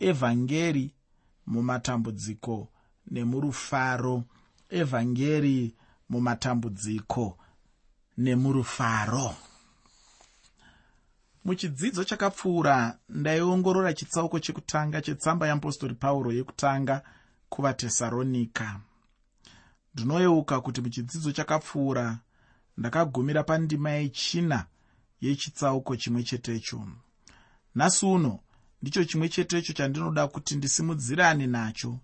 evhangeri mumatambudziko nemurufaro. Evhangeri mumatambudziko nemurufaro. Muchidzidzo chakapfuura ndaiongorora chitsauko chekutanga chetsamba yeapostori pauro yekutanga kuvatesaronika ndinoyeuka kuti muchidzidzo chakapfuura ndakagumira pandima yechina yechitsauko chimwe chetecho. Nhasi uno ndicho chimwe chetecho chandinoda kuti ndisimudzirane nacho.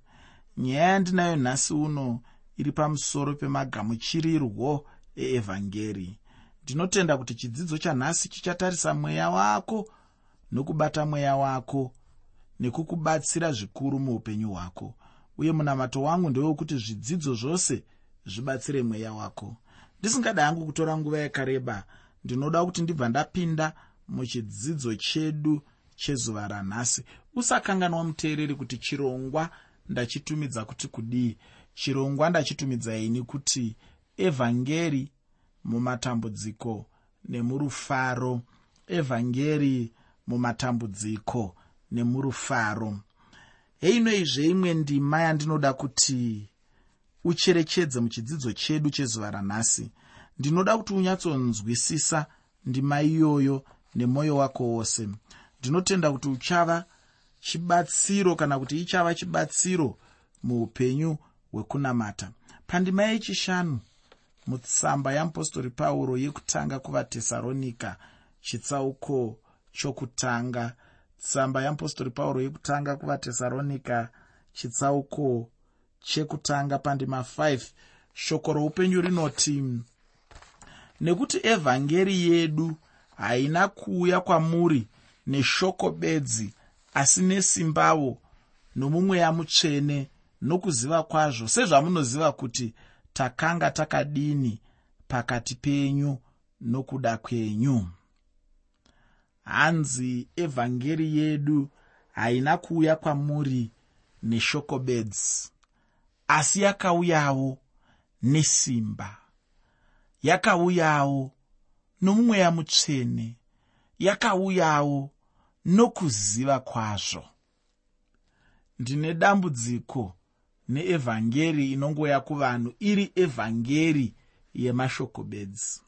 Nyaya yandinayo nhasi uno iri pamusoro pemagamuchirirwo eevhangeri. Ndinotenda kuti chidzidzo chanhasi chichatarisa mweya wako nokubata mweya wako nekukubatsira zvikuru muupenyu hwako. Uye munamato wangu ndewekuti zvidzidzo zvose zvibatsire mweya wako. Ndisingada hangu kutora nguva yakareba ndinoda kuti ndibva ndapinda muchidzidzo chedu chezuva ranhasi. Usakanganwa muteereri kuti chirongwa ndachitumidza kuti kudii? Chirongwa ndachitumidza ini kuti evhangeri mumatambudziko nemurufaro. Evhangeri mumatambudziko nemurufaro. Heino izveimwe ndima yandinoda kuti ucherechedze muchidzidzo chedu chezuva ranhasi. Ndinoda kuti unyatsonzwisisa ndima iyoyo nemwoyo wako wose ndinotenda kuti uchava chibatsiro kana kuti ichava chibatsiro muupenyu hwekunamata. Pandima yechishanu mutsamba yeapostori pauro yekutanga kuvatesaronika chitsauko chokutanga. Tsamba yeapostori pauro yekutanga kuvatesaronika chitsauko chekutanga. Pandima 5 shoko roupenyu rinoti nekuti evhangeri yedu haina kuuya kwamuri neshoko bedzi asi nesimbawo nomumweya mutsvene nokuziva kwazvo. Sezvamunoziva kuti takanga takadini pakati penyu nokuda kwenyu. Hanzi evhangeri yedu haina kuuya kwamuri neshoko bedzi asi yakauyawo nesimba. Yakauyawo nomumweya mutsvene yakauyawo nokuziva kwazvo. Ndine dambudziko neevhangeri inongoya kuvanhu. Iri evhangeri yemashoko bedzi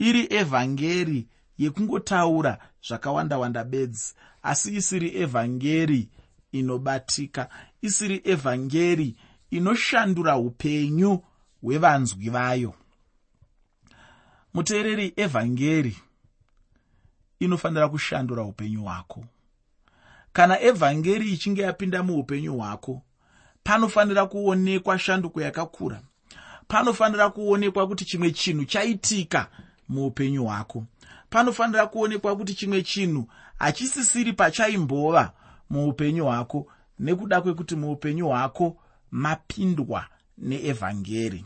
iri evhangeri yekungotaura zvakawanda-wanda bedzi. Asi isiri evhangeri inobatika. Isiri evhangeri inoshandura upenyu hwevanzwi vayo. Muteereri evhangeri inofanira kushandura upenyu hwako. Kana evhangeri ichinge yapinda muupenyu hwako panofanira kuonekwa shanduko yakakura. Panofanira kuonekwa kuti chimwe chinhu chaitika muupenyu hwako. Panofanira kuonekwa kuti chimwe chinhu hachisisiri pachaimbova muupenyu hwako nekuda kwekuti muupenyu hwako mapindwa neevhangeri.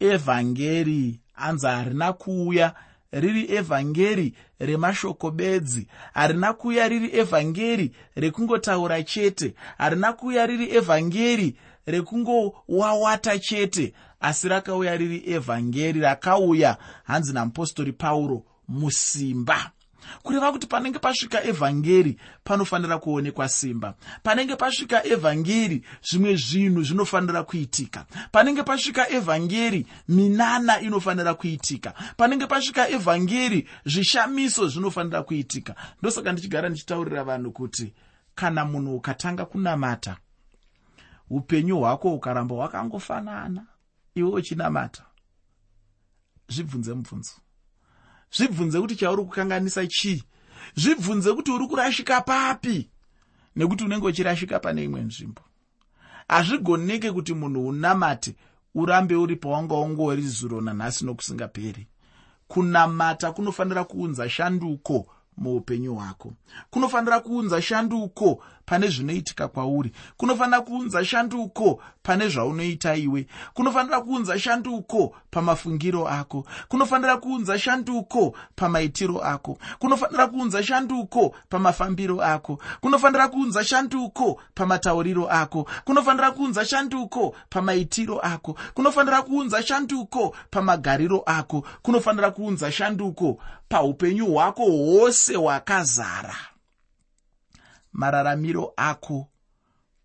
Evhangeri hanzi harina kuuya riri evhangeri remashoko bedzi. Harina kuuya riri evhangeri rekungotaura chete. Harina kuuya riri evhangeri rekungowawata chete. Asi rakauya riri evhangeri rakauya hanzi namupostori pauro musimba kureva kuti panenge pasvika evhangeri panofanira kuonekwa simba. Panenge pasvika evhangeri zvimwe zvinhu zvinofanira kuitika. Panenge pasvika evhangeri minana inofanira kuitika. Panenge pasvika evhangeri zvishamiso zvinofanira kuitika. Ndosaka ndichigara ndichitaurira vanhu kuti kana munhu ukatanga kunamata upenyu hwako ukaramba hwakangofanana. Iwe uchinamata. Zvibvunze mubvunzo zvibvunze kuti chauri kukanganisa chii? Zvibvunze kuti uri kurashika papi? Nekuti unenge uchirashika pane imwe nzvimbo. Hazvigoneke kuti munhu unamate urambe uri pawanga ungori zuro nanhasi nokusingaperi. Kunamata kunofanira kuunza shanduko muupenyu hwako. Kunofanira kuunza shanduko pane zvinoitika kwauri. Kunofanira kuunza shanduko pane zvaunoita iwe. Kunofanira kuunza shanduko pamafungiro ako. Kunofanira kuunza shanduko pamaitiro ako. Kunofanira kuunza shanduko pamafambiro ako. Kunofanira kuunza shanduko pamatauriro ako. Kunofanira kuunza shanduko pamaitiro ako. Kunofanira kuunza shanduko pamagariro ako. Kunofanira kuunza shanduko paupenyu hwako hwose hwakazara mararamiro ako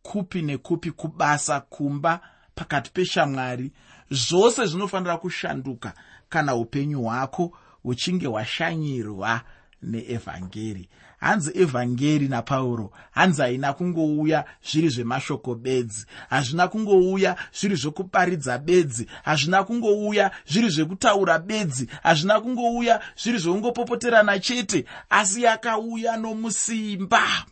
kupi nekupi kubasa kumba pakati peshamwari zvose zvinofanira kushanduka kana upenyu hwako huchinge hwashanyirwa neevhangeri. Hanzi evhangeri napauro hanzi haina kungouya zviri zvemashoko bedzi hazvina kungouya zviri zvokuparidza bedzi hazvina kungouya zviri zvekutaura bedzi hazvina kungouya zviri zvekungopopoterana chete asi yakauya nomusimba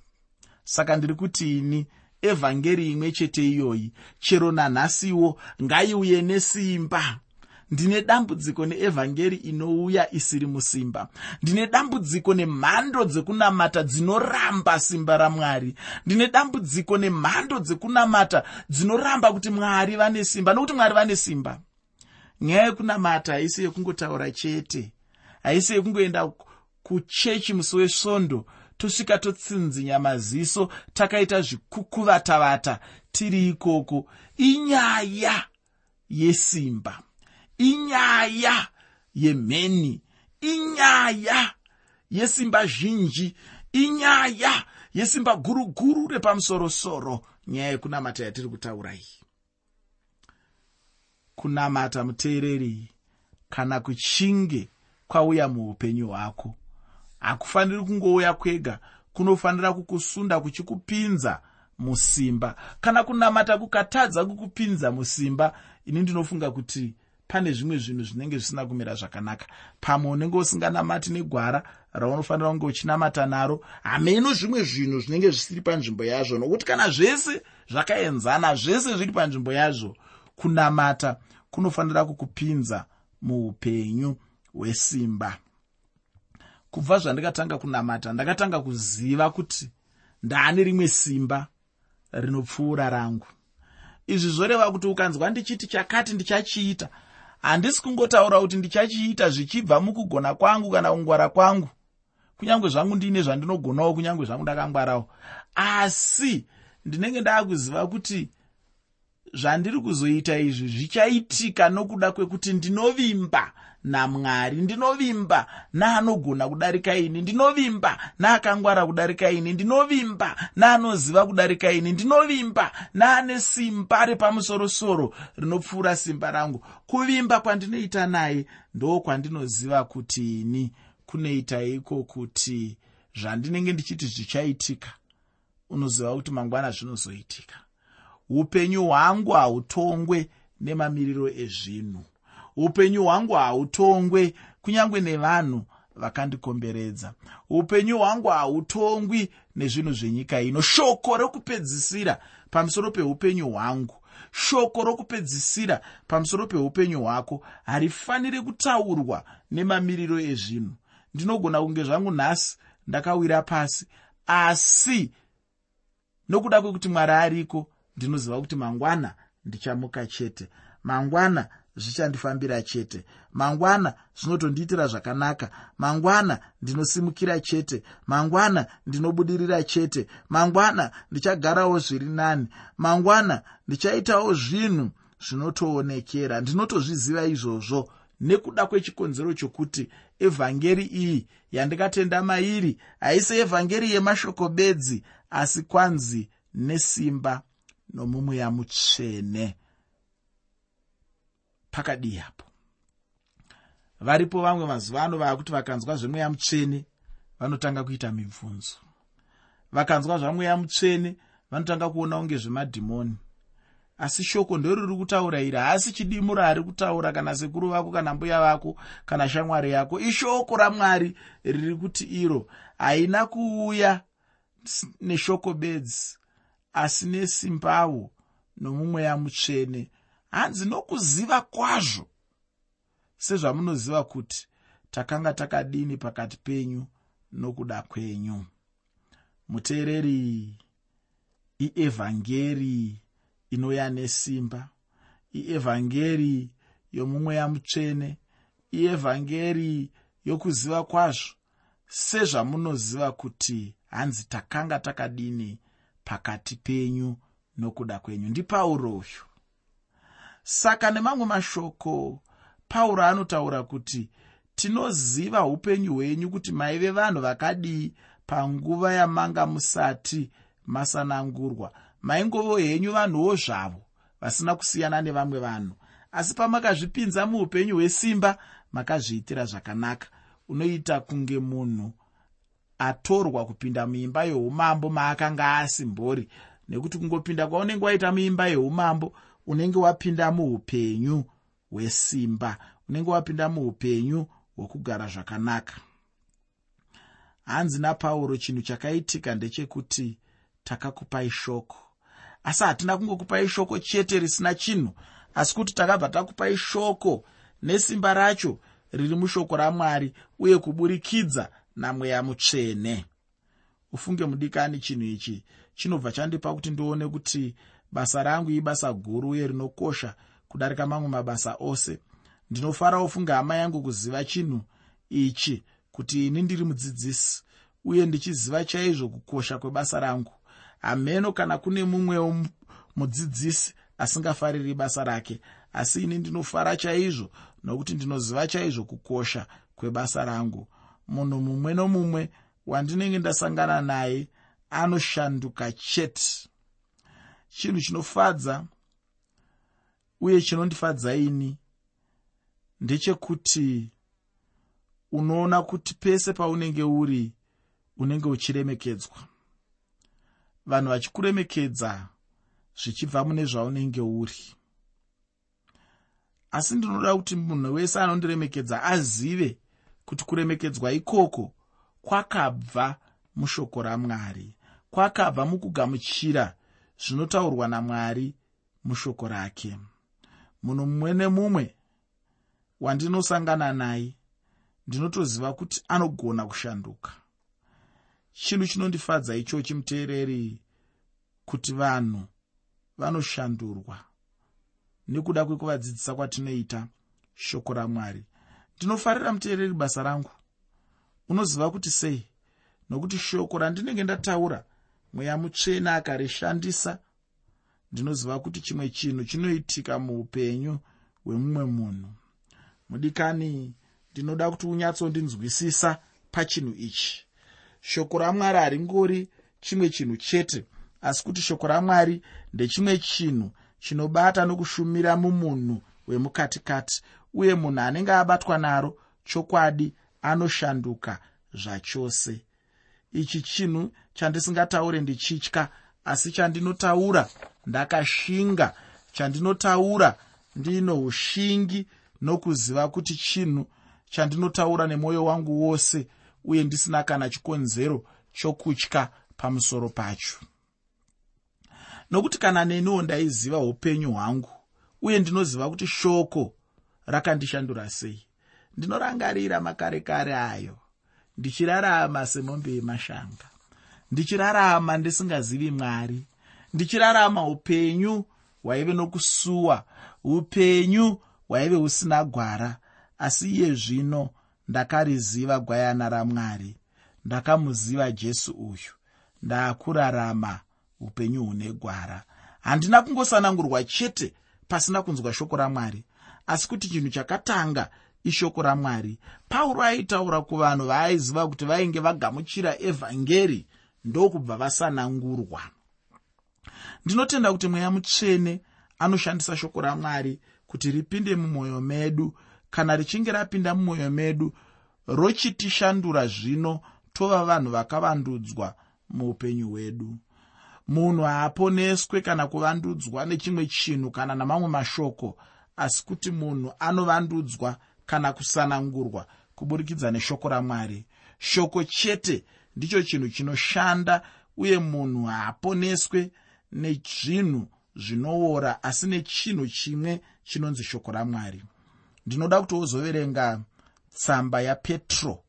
saka ndiri kuti ini evhangeri imwe chete iyoyi chero nanhasiwo ngaiuye nesimba. Ndine dambudziko neevhangeri inouya isiri musimba. Ndine dambudziko nemhando dzekunamata dzinoramba simba ramwari. Ndine dambudziko nemhando dzekunamata dzinoramba kuti mwari vane simba nokuti mwari vane simba. Nyaya yekunamata haisi yekungotaura chete. Haisi yekungoenda kuchechi musi wesvondo tosvika totsinzinya maziso takaita zvikukuvatavata. Tiri ikoko. Inyaya yesimba. Inyaya yemheni. Inyaya yesimba zhinji. Inyaya yesimba guruguru repamusorosoro. Nyaya yekunamata yatiri kutaura iyi. Kunamata muteereri kana kuchinge kwauya muupenyu hwako hakufaniri kungouya kwega. Kunofanira kukusunda kuchikupinza musimba. Kana kunamata kukatadza kukupinza musimba ini ndinofunga kuti pane zvimwe zvinhu zvinenge zvisina kumira zvakanaka. Pamwe unenge usinganamati negwara raunofanira kunge uchinamata naro. Hameno zvimwe zvinhu zvinenge zvisiri panzvimbo yazvo nokuti kana zvese zvakaenzana zvese zviri panzvimbo yazvo kunamata kunofanira kukupinza muupenyu hwesimba kubva zvandikatanga kunamata ndakatanga kuziva kuti ndaane rimwe simba rinopfuura rangu. Izvi zvoreva kuti ukanzwa ndichiti chakati ndichachiita handisi kungotaura kuti ndichachiita zvichibva mukugona kwangu kana kungwara kwangu. Kunyange zvangu ndiine zvandinogonawo kunyange zvangu ndakangwarawo asi ndinenge ndaakuziva kuti zvandiri kuzoita izvi zvichaitika nokuda kwekuti ndinovimba namwari. Ndinovimba naanogona kudarika ini. Ndinovimba naakangwara kudarika ini. Ndinovimba naanoziva kudarika ini. Ndinovimba naane simba repamusorosoro rinopfuura simba rangu. Kuvimba kwandinoita naye ndo kwandinoziva kuti ini kunoita iko kuti zvandinenge ndichiti zvichaitika unoziva kuti mangwana zvinozoitika. Upenyu hwangu hautongwe nemamiriro ezvinhu upenyu hwangu hautongwe kunyange nevanhu vakandikomberedza. Upenyu hwangu hautongwi nezvinhu zvenyika ino. Shoko rokupedzisira pamusoro peupenyu hwangu. Shoko rokupedzisira pamusoro peupenyu hwako harifaniri kutaurwa nemamiriro ezvinhu. Ndinogona kunge zvangu nhasi ndakawira pasi. Asi nokuda kwekuti mwari ariko ndinoziva kuti mangwana ndichamuka chete. Mangwana zvichandifambira chete. Mangwana zvinotondiitira zvakanaka. Mangwana ndinosimukira chete. Mangwana ndinobudirira chete. Mangwana ndichagarawo zviri nani. Mangwana ndichaitawo zvinhu zvinotoonekera. Ndinotozviziva izvozvo nekuda kwechikonzero chokuti evhangeri iyi yandikatenda mairi haisi evhangeri yemashoko bedzi asi kwanzi nesimba nomumweya mutsvene pakadii apo varipo vamwe mazuva ano vaakuti vakanzwa zvemweya mutsvene vanotanga kuita mibvunzo. Vakanzwa zvamweya mutsvene vanotanga kuona kunge zvemadhimoni asi shoko ndoriri kutaura iri haasi chidimura ari kutaura kana sekuru vako kana mbuya vako kana shamwari yako. Ishoko ramwari riri kuti iro haina kuuya neshoko bedzi asi nesimbawo nomumweya mutsvene hanzi nokuziva kwazvo sezvamunoziva kuti takanga takadini pakati penyu nokuda kwenyu. Muteereri ievhangeri inouya nesimba ievhangeri yomumweya mutsvene ievhangeri yokuziva kwazvo sezvamunoziva kuti hanzi takanga takadini pakati penyu nokuda kwenyu. Ndipauro uyu saka nemamwe mashoko pauro anotaura kuti tinoziva upenyu hwenyu kuti maive vanhu vakadii panguva yamanga musati masanangurwa. Maingovo henyu vanhuwo zvavo vasina kusiyana nevamwe vanhu. Asi pamakazvipinza muupenyu hwesimba makazviitira zvakanaka. Unoita kunge munhu atorwa kupinda muimba yeumambo maakanga asimbori nekuti kungopinda kwaunenge waita muimba yeumambo unenge wapinda muupenyu hwesimba unenge wapinda muupenyu hwokugara zvakanaka. Hanzi napauro chinhu chakaitika ndechekuti takakupai shoko. Asi hatina kungokupai shoko chete risina chinhu asi kuti takabva takupai shoko nesimba racho riri mushoko ramwari uye kuburikidza namweya mutsvene. Ufunge mudikani chinhu ichi chinobva chandipa kuti ndione kuti basa rangu ibasa guru uye rinokosha kudarika mamwe mabasa ose. Ndinofarawo funga hama yangu kuziva chinhu ichi kuti ini ndiri mudzidzisi uye ndichiziva chaizvo kukosha kwebasa rangu. Hameno kana kune mumwewo mudzidzisi asingafariri basa rake asi ini ndinofara chaizvo nokuti ndinoziva chaizvo kukosha kwebasa rangu. Munhu mumwe nomumwe wandinenge ndasangana naye anoshanduka chete chinhu chinofadza uye chinondifadza ini ndechekuti unoona kuti pese paunenge uri unenge uchiremekedzwa. Vanhu vachikuremekedza zvichibva mune zvaunenge uri. Asi ndinoda kuti munhu wese anondiremekedza azive kuti kuremekedzwa ikoko kwakabva mushoko ramwari kwakabva mukugamuchira zvinotaurwa namwari mushoko rake. Munhu mumwe nemumwe wandinosangana naye ndinotoziva kuti anogona kushanduka. Chinhu chinondifadza ichochi muteereri kuti vanhu vanoshandurwa nekuda kwekuvadzidzisa kwatinoita shoko ramwari. Ndinofarira muteereri basa rangu. Unoziva kuti sei? Nokuti shoko randinenge ndataura mweya mutsvene akarishandisa. Ndinoziva kuti chimwe chinhu chinoitika muupenyu hwemumwe munhu. Mudikani ndinoda kuti unyatsondinzwisisa pachinhu ichi. Shoko ramwari haringori chimwe chinhu chete asi kuti shoko ramwari ndechimwe chinhu chinobata nokushumira mumunhu wemukatikati uye munhu anenge abatwa naro chokwadi anoshanduka zvachose. Ichi chinhu chandisingataure ndichitya asi chandinotaura ndakashinga. Chandinotaura ndino ushingi nokuziva kuti chinhu chandinotaura nemwoyo wangu wose uye ndisina kana chikonzero chokutya pamusoro pacho. Nokuti kana neniwo ndaiziva upenyu hwangu uye ndinoziva kuti shoko rakandishandura sei ndinorangarira makare kare ayo ndichirarama semombe yemashanga ndichirarama ndisingazivi mwari. Ndichirarama upenyu hwaive nokusuwa upenyu hwaive husina gwara. Asi iye zvino ndakariziva gwayana ramwari ndakamuziva jesu uyu. Ndaakurarama upenyu hune gwara. Handina kungosanangurwa chete pasina kunzwa shoko ramwari. Asi kuti chinhu chakatanga ishoko ramwari pauro aitaura kuvanhu vaaiziva kuti vainge vagamuchira evhangeri ndokubva vasanangurwa. Ndinotenda kuti mweya mutsvene anoshandisa shoko ramwari kuti ripinde mumwoyo medu. Kana richinge rapinda mumwoyo medu rochitishandura zvino tova vanhu vakavandudzwa muupenyu hwedu. Munhu haaponeswe kana kuvandudzwa nechimwe chinhu kana namamwe mashoko asi kuti munhu anovandudzwa kana kusanangurwa kuburikidza neshoko ramwari. Shoko chete ndicho chinhu chinoshanda uye munhu haaponeswe nezvinhu zvinoora asi nechinhu chimwe chinonzi shoko ramwari. Ndinoda kuti wozoverenga tsamba yapetro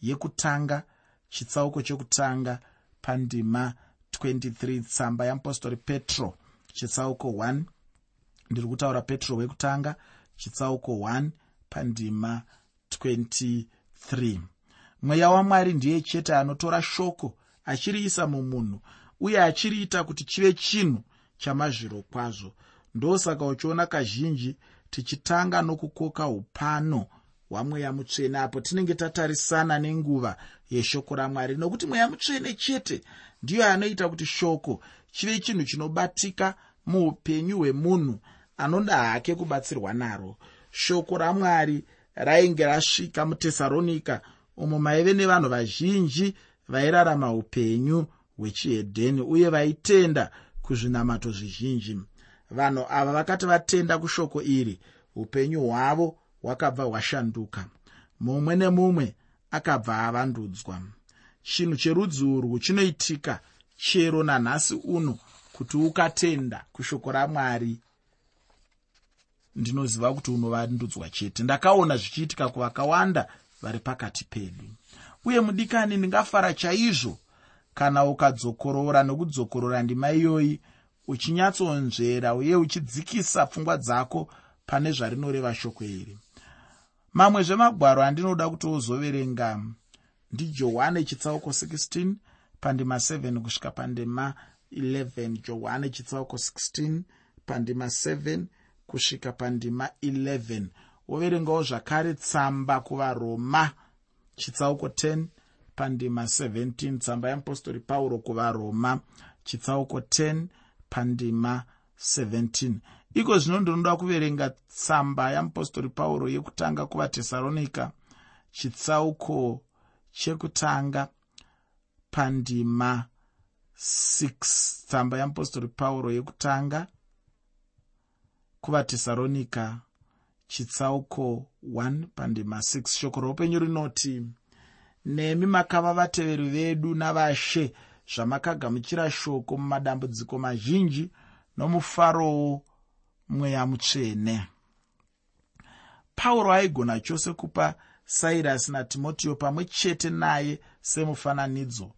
yekutanga chitsauko chekutanga pandima 23 tsamba yeapostori petro chitsauko 1 ndiri kutaura petro wekutanga chitsauko 1 pandima 23 mweya wamwari ndiye chete anotora shoko achiriisa mumunhu uye achiriita kuti chive chinhu chamazviro kwazvo. Ndosaka uchiona kazhinji tichitanga nokukoka upano hwamweya mutsvene apo tinenge tatarisana nenguva yeshoko ramwari nokuti mweya mutsvene chete ndiyo anoita kuti shoko chive chinhu chinobatika muupenyu hwemunhu anoda hake kubatsirwa naro. Shoko ramwari rainge rasvika mutesaronika umo maive nevanhu vazhinji vairarama upenyu hwechihedheni uye vaitenda kuzvinamato zvizhinji. Vanhu ava vakati vatenda kushoko iri upenyu hwavo hwakabva hwashanduka. Mumwe nemumwe akabva avandudzwa. Chinhu cherudzi urwu chinoitika chero nanhasi uno kuti ukatenda kushoko ramwari. Ndinoziva kuti unovandudzwa chete. Ndakaona zvichiitika kuvakawanda vari pakati pedu. Uye mudikani ndingafara chaizvo kana ukadzokorora nokudzokorora ndima iyoyi uchinyatsonzvera uye uchidzikisa pfungwa dzako pane zvarinoreva shoko iri. Mamwe zvemagwaro andinoda kuti uzoverenga ndijohane chitsauko 16 pandima 7 kusvika pandima 11 johane chitsauko 16 pandima 7 kusvika pandima 11 woverengawo zvakare tsamba kuvaroma. Chitsauko 10 pandima 17 tsamba yeapostori pauro kuvaroma. Chitsauko 10 pandima 17 iko zvino ndinoda kuverenga tsamba yeapostori pauro yekutanga kuvatesaronika chitsauko chekutanga pandima 6 tsamba yeapostori pauro yekutanga kuvatesaronika chitsauko 1 pandima 6 shoko roupenyu rinoti nemi makava vateveri vedu navashe zvamakagamuchira shoko mumadambudziko mazhinji nomufarowo mweya mutsvene. Pauro aigona chose kupa sairasi natimotiyo pamwe chete naye semufananidzo.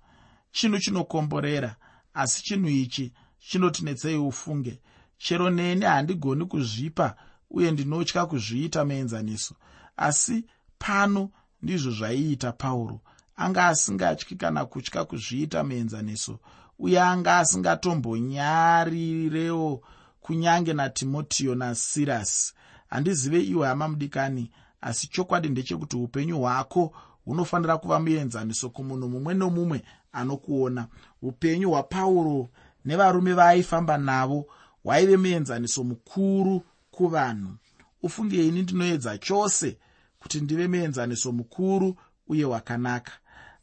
Chinhu chinokomborera asi chinhu ichi chinotinetsei ufunge? Chero neni handigoni kuzvipa uye ndinotya kuzviita muenzaniso asi pano ndizvo zvaiita pauro. Anga asingatyi kana kutya kuzviita muenzaniso uye anga asingatombonyarirewo kunyange natimotiyo nasirasi handizive iwe hama mudikani asi chokwadi ndechekuti upenyu hwako hunofanira kuva muenzaniso kumunhu mumwe nomumwe anokuona. Upenyu hwapauro nevarume vaaifamba navo hwaive muenzaniso mukuru kuvanhu. Ufunge ini ndinoedza chose kuti ndive muenzaniso mukuru uye hwakanaka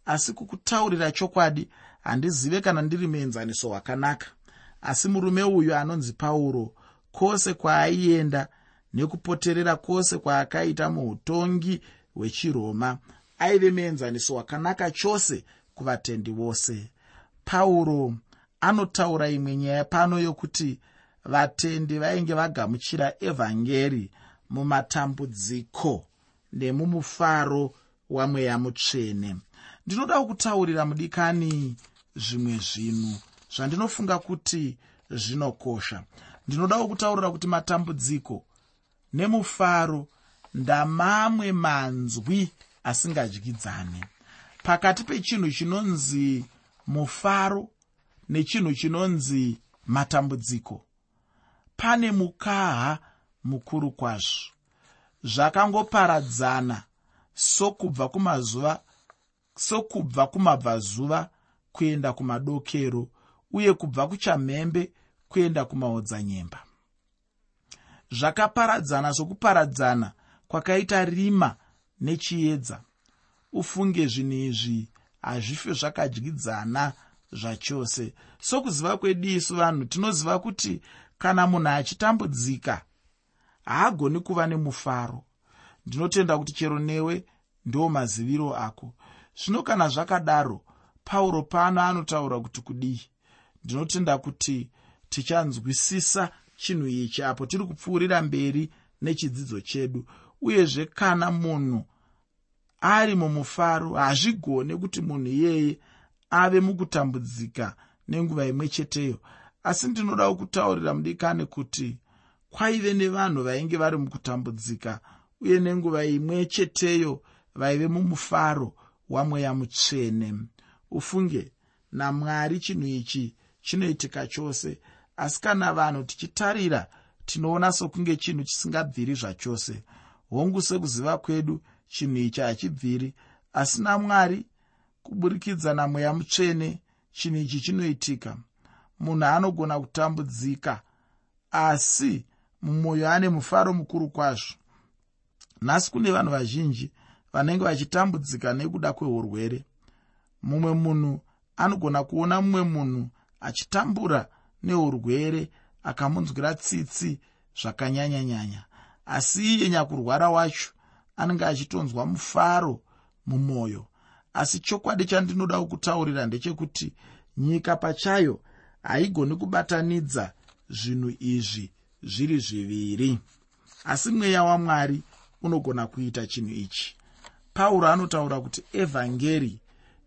asi kukutaurira chokwadi handizive kana ndiri muenzaniso hwakanaka asi murume uyu anonzi pauro kwose kwaaienda nekupoterera kwose kwaakaita muutongi hwechiroma aive muenzaniso hwakanaka chose kuvatendi vose. Pauro anotaura imwe nyaya pano yokuti vatendi vainge vagamuchira evhangeri mumatambudziko nemumufaro wamweya mutsvene. Ndinoda kutaurira mudikani zvimwe zvinhu zvandinofunga kuti zvinokosha. Ndinoda kutaurira kuti matambudziko nemufaro ndamamwe manzwi asingadyidzane pakati pechinhu chinonzi mufaro nechinhu chinonzi matambudziko pane mukaha mukuru kwazvo. Zvakangoparadzana sokubva kumazuva sokubva kumabvazuva kuenda kumadokero uye kubva kuchamhembe kuenda kumaodzanyemba. Zvakaparadzana sokuparadzana kwakaita rima nechiedza. Ufunge zvinhu izvi hazvife zvakadyidzana zvachose. Sokuziva kwedu isu vanhu tinoziva kuti kana munhu achitambudzika haagoni kuva nemufaro. Ndinotenda kuti chero newe ndo maziviro ako. Zvino kana zvakadaro pauro pano anotaura kuti kudii? Ndinotenda kuti tichanzwisisa chinhu ichi apo tiri kupfuurira mberi nechidzidzo chedu. Uyezve kana munhu ari mumufaro hazvigone kuti munhu iyeye ave mukutambudzika nenguva imwe cheteyo asi ndinoda kutaurira mudikani kuti kwaive nevanhu vainge vari mukutambudzika uye nenguva imwe cheteyo vaive mumufaro wamweya mutsvene. Ufunge namwari chinhu ichi chinoitika chose asi kana vanhu tichitarira tinoona sokunge chinhu chisingabviri zvachose. Hongu sekuziva kwedu chinhu ichi hachibviri asina mwari kuburikidza namweya mutsvene chinhu ichi chinoitika munhu anogona kutambudzika asi mumwoyo ane mufaro mukuru kwazvo. Nhasi kune vanhu vazhinji vanenge vachitambudzika nekuda kweurwere mumwe munhu anogona kuona mumwe munhu achitambura neurwere akamunzwira tsitsi zvakanyanyanyanya asi iye nyakurwara wacho anenge achitonzwa mufaro mumwoyo. Asi chokwadi chandinoda kukutaurira ndechekuti nyika pachayo haigoni kubatanidza zvinhu izvi zviri zviviri. Asi mweya wamwari unogona kuita chinhu ichi. Pauro anotaura kuti evhangeri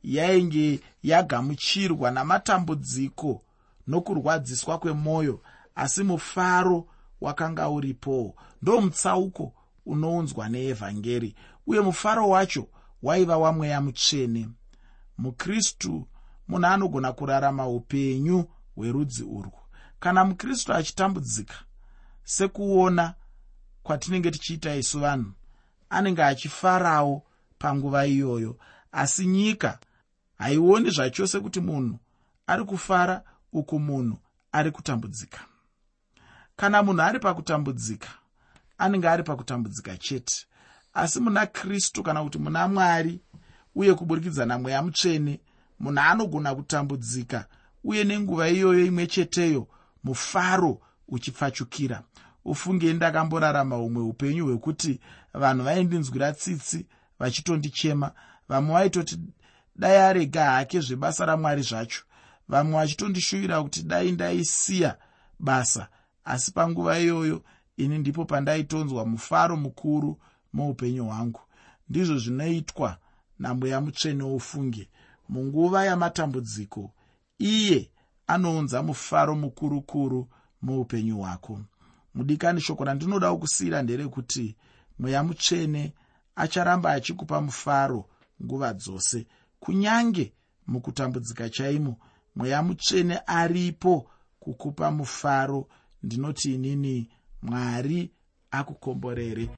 yainge yagamuchirwa namatambudziko nokurwadziswa kwemwoyo asi mufaro wakanga uripowo ndo mutsauko unounzwa neevhangeri uye mufaro wacho waiva wamweya mutsvene. Mukristu munhu anogona kurarama upenyu hwerudzi urwu. Kana mukristu achitambudzika sekuona kwatinenge tichiita isu vanhu anenge achifarawo panguva iyoyo asi nyika haioni zvachose kuti munhu ari kufara uku munhu ari kutambudzika. Kana munhu ari pakutambudzika anenge ari pakutambudzika chete. Asi muna kristu kana kuti muna mwari uye kuburikidza namweya mutsvene munhu anogona kutambudzika uye nenguva iyoyo imwe cheteyo mufaro uchipfachukira. Ufunge ndakamborarama humwe upenyu hwekuti vanhu vaindinzwira tsitsi vachitondichema. Vamwe vaitoti dai arega hake zvebasa ramwari zvacho. Vamwe vachitondishuvira kuti dai ndaisiya basa. Asi panguva iyoyo ini ndipo pandaitonzwa mufaro mukuru muupenyu hwangu. Ndizvo zvinoitwa namweya mutsvene wofunge munguva yamatambudziko iye anounza mufaro mukurukuru muupenyu hwako. Mudikani shoko randinoda kusiyira nderekuti mweya mutsvene acharamba achikupa mufaro nguva dzose. Kunyange mukutambudzika chaimo mweya mutsvene aripo kukupa mufaro. Ndinoti inini mwari akukomborere